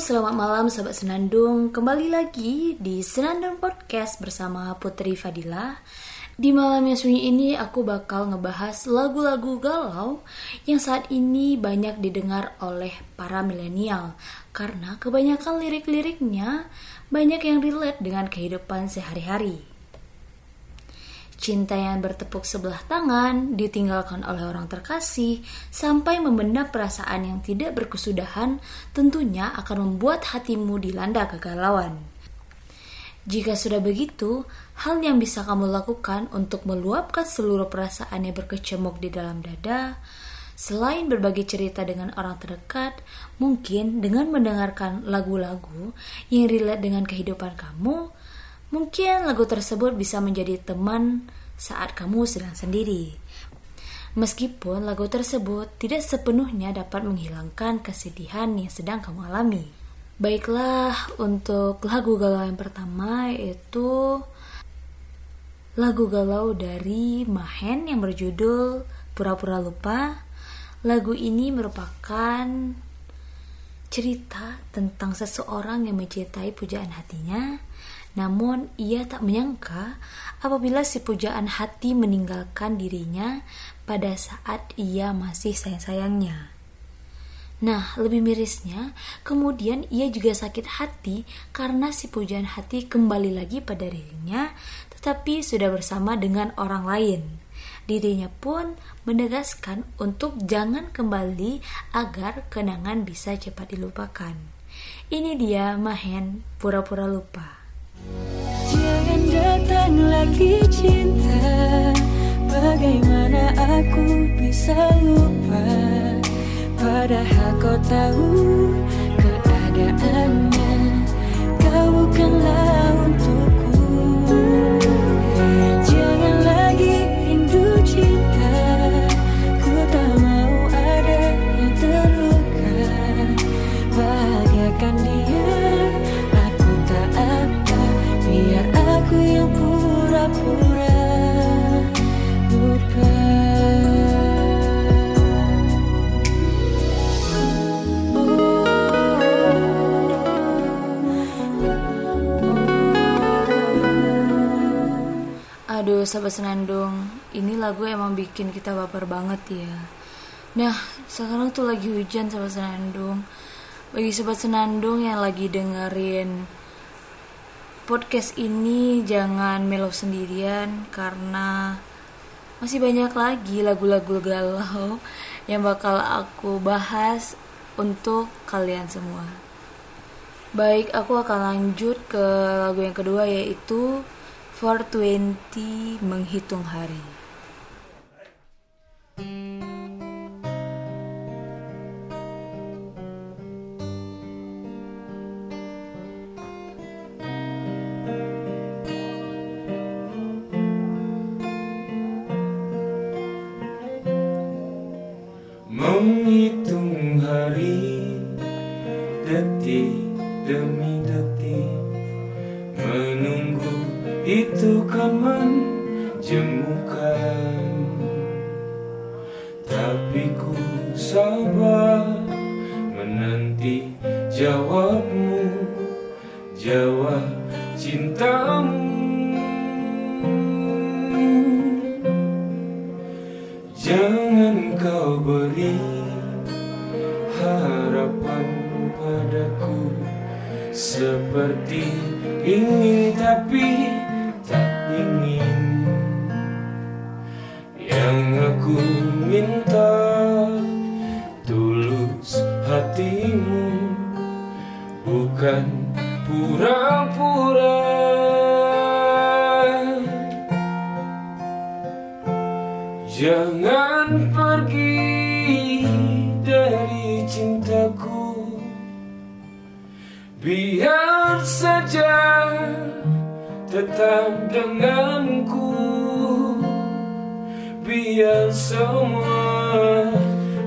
selamat malam sahabat Senandung. Kembali lagi di Senandung Podcast bersama Putri Fadila. Di malam yang sunyi ini aku bakal ngebahas lagu-lagu galau yang saat ini banyak didengar oleh para milenial karena kebanyakan lirik-liriknya banyak yang relate dengan kehidupan sehari-hari. Cinta yang bertepuk sebelah tangan, ditinggalkan oleh orang terkasih, sampai memendam perasaan yang tidak berkesudahan, tentunya akan membuat hatimu dilanda kegalauan. Jika sudah begitu, hal yang bisa kamu lakukan untuk meluapkan seluruh perasaan yang berkecamuk di dalam dada, selain berbagi cerita dengan orang terdekat, mungkin dengan mendengarkan lagu-lagu yang relate dengan kehidupan kamu, Mungkin lagu tersebut bisa menjadi teman saat kamu sedang sendiri. Meskipun lagu tersebut tidak sepenuhnya dapat menghilangkan kesedihan yang sedang kamu alami. Baiklah, untuk lagu galau yang pertama yaitu lagu galau dari Mahen yang berjudul Pura-pura Lupa. Lagu ini merupakan cerita tentang seseorang yang mencintai pujaan hatinya namun ia tak menyangka apabila si pujaan hati meninggalkan dirinya pada saat ia masih sayang-sayangnya. Nah, lebih mirisnya, kemudian ia juga sakit hati karena si pujaan hati kembali lagi pada dirinya, tetapi sudah bersama dengan orang lain. Dirinya pun menegaskan untuk jangan kembali agar kenangan bisa cepat dilupakan. Ini dia Mahen pura-pura lupa. Jangan datang lagi cinta. Bagaimana aku bisa lupa? Padahal kau tahu keadaannya. Kau bukanlah untukku Aduh, sahabat senandung, ini lagu emang bikin kita baper banget ya. Nah, sekarang tuh lagi hujan sahabat senandung. Bagi sahabat senandung yang lagi dengerin podcast ini, jangan melo sendirian karena masih banyak lagi lagu-lagu galau yang bakal aku bahas untuk kalian semua. Baik, aku akan lanjut ke lagu yang kedua yaitu 420 Menghitung Hari. Itu kan menjemukan. Tapi ku sabar Menanti jawabmu Jawab cintamu. Jangan kau beri harapan padaku Seperti ingin tapi Aku minta tulus hatimu Bukan pura-pura. Jangan pergi dari cintaku Biar saja tetap denganku Biar semua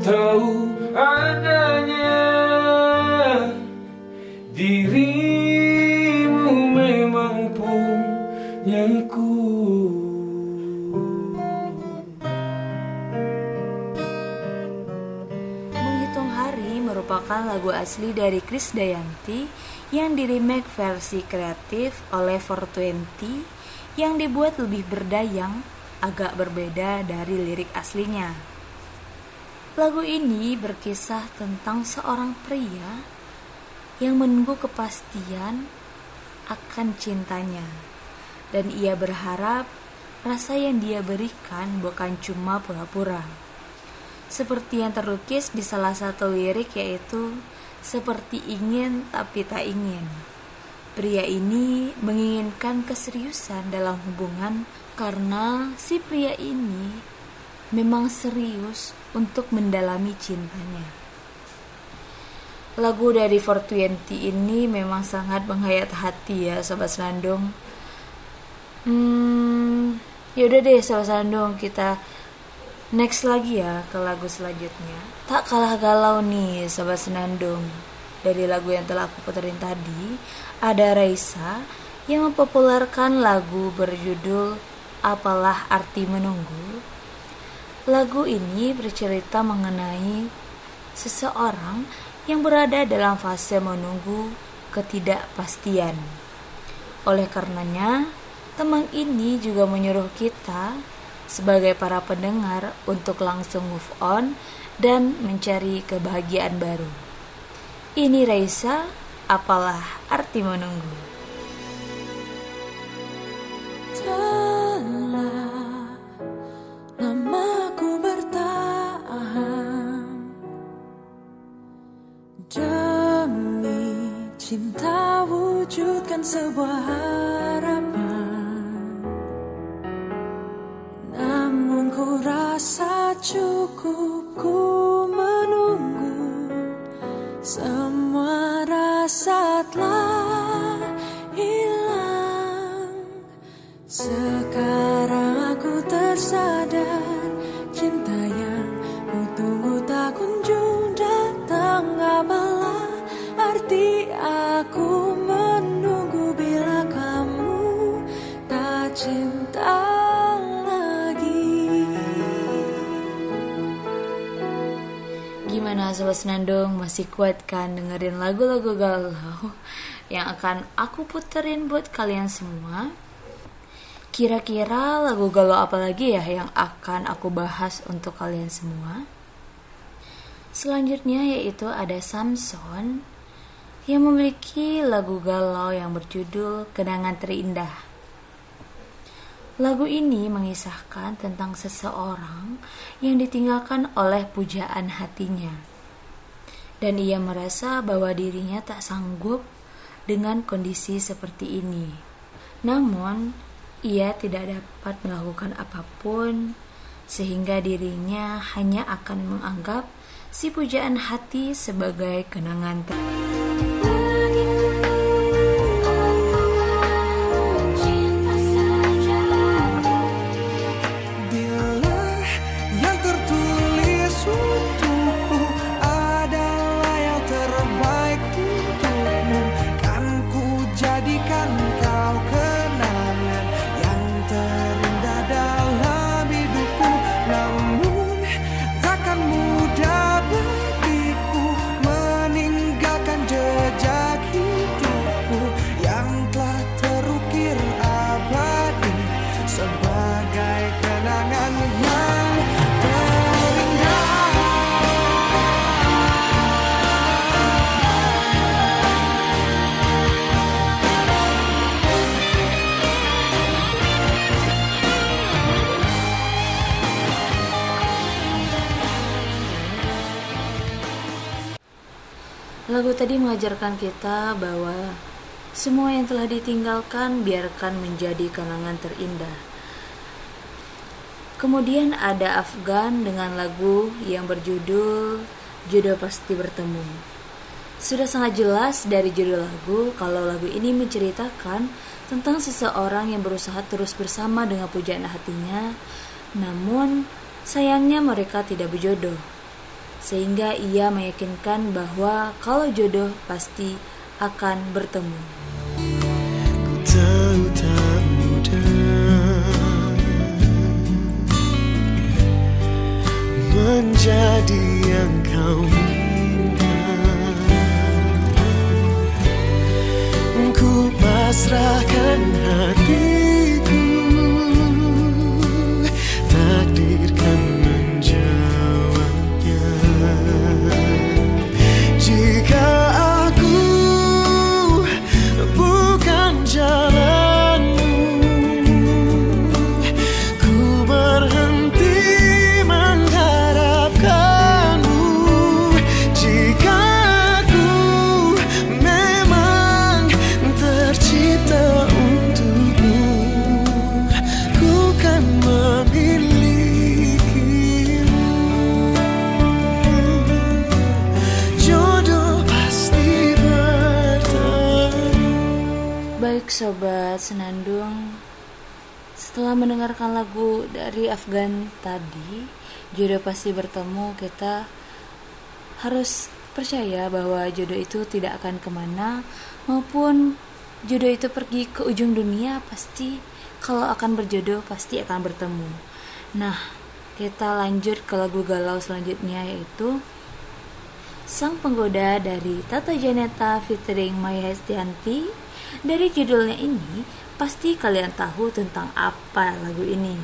tahu adanya Dirimu memang punyaku Menghitung hari merupakan lagu asli dari Chris Dayanti yang di remake versi kreatif oleh 420 yang dibuat lebih berdayang, agak berbeda dari lirik aslinya. Lagu ini berkisah tentang seorang pria yang menunggu kepastian akan cintanya dan ia berharap rasa yang dia berikan bukan cuma pura-pura. Seperti yang terlukis di salah satu lirik yaitu seperti ingin tapi tak ingin. Pria ini menginginkan keseriusan dalam hubungan karena si pria ini memang serius untuk mendalami cintanya. Lagu dari 420 ini memang sangat menghayat hati ya Sobat Senandung. Hmm, yaudah deh Sobat Senandung kita next lagi ya ke lagu selanjutnya. Tak kalah galau nih Sobat Senandung. Dari lagu yang telah aku puterin tadi, ada Raisa yang mempopulerkan lagu berjudul Apalah Arti Menunggu Lagu ini bercerita mengenai seseorang yang berada dalam fase menunggu ketidakpastian. Oleh karenanya, teman ini juga menyuruh kita sebagai para pendengar untuk langsung move on dan mencari kebahagiaan baru. Ini Raisa, apalah arti menunggu? Cinta wujudkan sebuah harapan. Namun ku rasa cukup ku Sobat Senandung masih kuat kan dengerin lagu-lagu galau yang akan aku puterin buat kalian semua? Kira-kira lagu galau apa lagi ya yang akan aku bahas untuk kalian semua? Selanjutnya yaitu ada Samson yang memiliki lagu galau yang berjudul Kenangan Terindah. Lagu ini mengisahkan tentang seseorang yang ditinggalkan oleh pujaan hatinya. Dan ia merasa bahwa dirinya tak sanggup dengan kondisi seperti ini. Namun, ia tidak dapat melakukan apa pun sehingga dirinya hanya akan menganggap si pujaan hati sebagai kenangan ter- Lagu tadi mengajarkan kita bahwa semua yang telah ditinggalkan biarkan menjadi kenangan terindah. Kemudian ada Afgan dengan lagu yang berjudul Jodoh Pasti Bertemu. Sudah sangat jelas dari judul lagu kalau lagu ini menceritakan tentang seseorang yang berusaha terus bersama dengan pujaan hatinya, namun sayangnya mereka tidak berjodoh sehingga ia meyakinkan bahwa kalau jodoh pasti akan bertemu. Tahu mudah menjadi yang kau minta. Ku pasrahkan hati. Baik sobat senandung, setelah mendengarkan lagu dari Afgan tadi, jodoh pasti bertemu, kita harus percaya bahwa jodoh itu tidak akan ke mana, maupun jodoh itu pergi ke ujung dunia, pasti kalau akan berjodoh pasti akan bertemu. Nah, kita lanjut ke lagu galau selanjutnya yaitu Sang Penggoda dari Tata Janeta featuring Maya Estianti. Dari judulnya ini, pasti kalian tahu tentang apa lagu ini.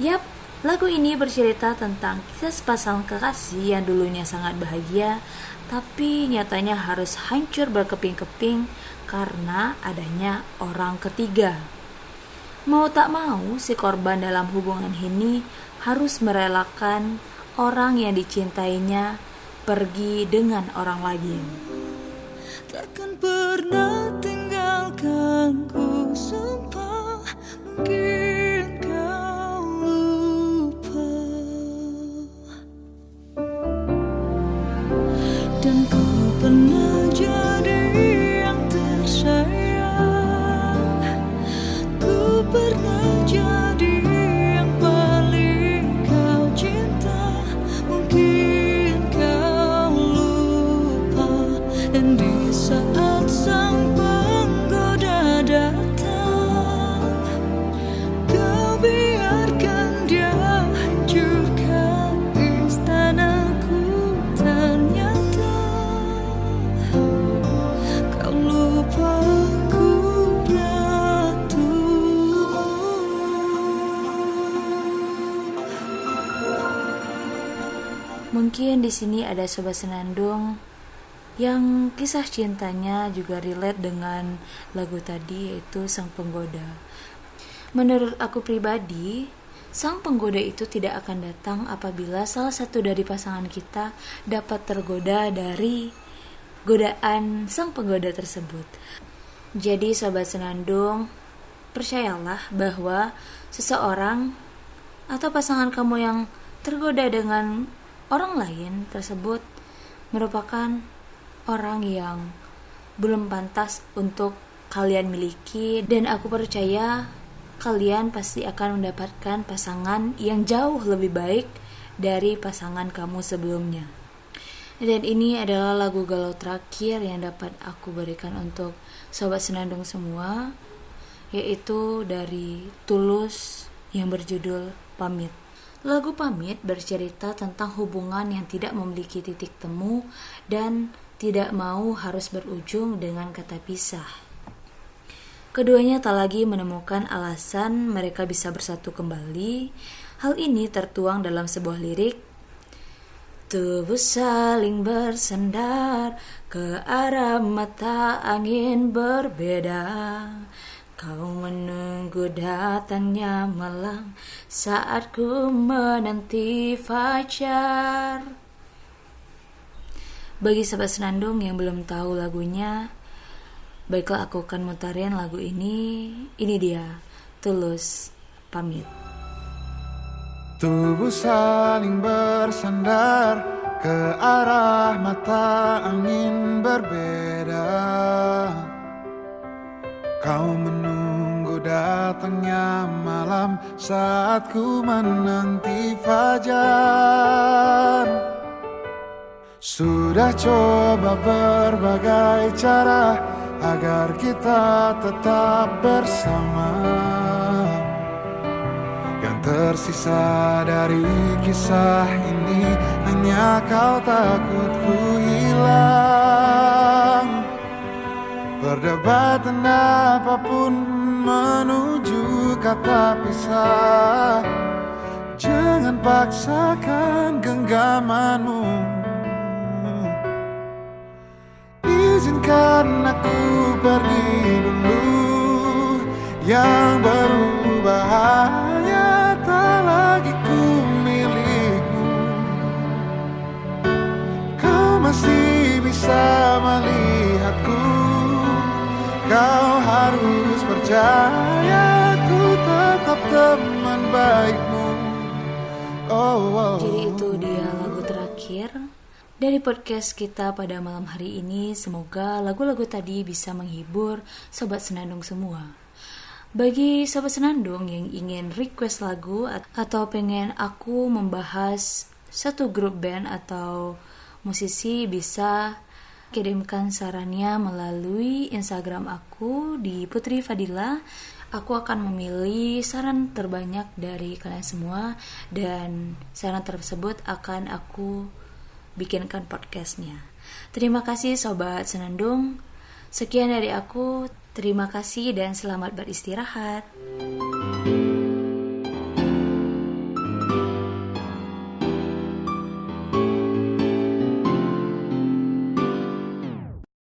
Yap, lagu ini bercerita tentang kisah sepasang kekasih yang dulunya sangat bahagia, tapi nyatanya harus hancur berkeping-keping karena adanya orang ketiga. Mau tak mau, si korban dalam hubungan ini harus merelakan orang yang dicintainya pergi dengan orang lain. Takkan pernah tinggalkanku Sumpah Di sini ada sobat senandung yang kisah cintanya juga relate dengan lagu tadi yaitu Sang Penggoda. Menurut aku pribadi, sang penggoda itu tidak akan datang apabila salah satu dari pasangan kita dapat tergoda dari godaan sang penggoda tersebut. Jadi sobat senandung, percayalah bahwa seseorang atau pasangan kamu yang tergoda dengan orang lain tersebut merupakan orang yang belum pantas untuk kalian miliki dan aku percaya kalian pasti akan mendapatkan pasangan yang jauh lebih baik dari pasangan kamu sebelumnya. Dan ini adalah lagu galau terakhir yang dapat aku berikan untuk sobat senandung semua, yaitu dari Tulus yang berjudul Pamit. Lagu Pamit bercerita tentang hubungan yang tidak memiliki titik temu dan tidak mau harus berujung dengan kata pisah. Keduanya tak lagi menemukan alasan mereka bisa bersatu kembali. Hal ini tertuang dalam sebuah lirik Tubuh saling bersandar ke arah mata angin berbeda. Kau menunggu datangnya malam saat ku menanti fajar. Bagi sahabat senandung yang belum tahu lagunya, baiklah aku akan mutarin lagu ini. Ini dia, Tulus pamit. Tubuh saling bersandar ke arah mata angin berbeda. Kau menunggu datangnya malam saat ku menanti fajar. Sudah coba berbagai cara agar kita tetap bersama. Yang tersisa dari kisah ini hanya kau takut ku hilang. Perdebatan apa pun menuju kata pisah. Jangan paksakan genggamanmu. Izinkan aku pergi dulu. Yang berbahaya tak lagi ku milikmu. Kau masih bisa melihatku Kau harus percaya Ku tetap teman baikmu Oh, oh. Jadi itu dia lagu terakhir dari podcast kita pada malam hari ini. Semoga lagu-lagu tadi bisa menghibur sobat senandung semua. Bagi sobat senandung yang ingin request lagu atau pengen aku membahas satu grup band atau musisi bisa kirimkan sarannya melalui Instagram aku di Putri Fadila aku akan memilih saran terbanyak dari kalian semua dan saran tersebut akan aku bikinkan podcastnya. Terima kasih Sobat Senandung. Sekian dari aku. Terima kasih dan selamat beristirahat.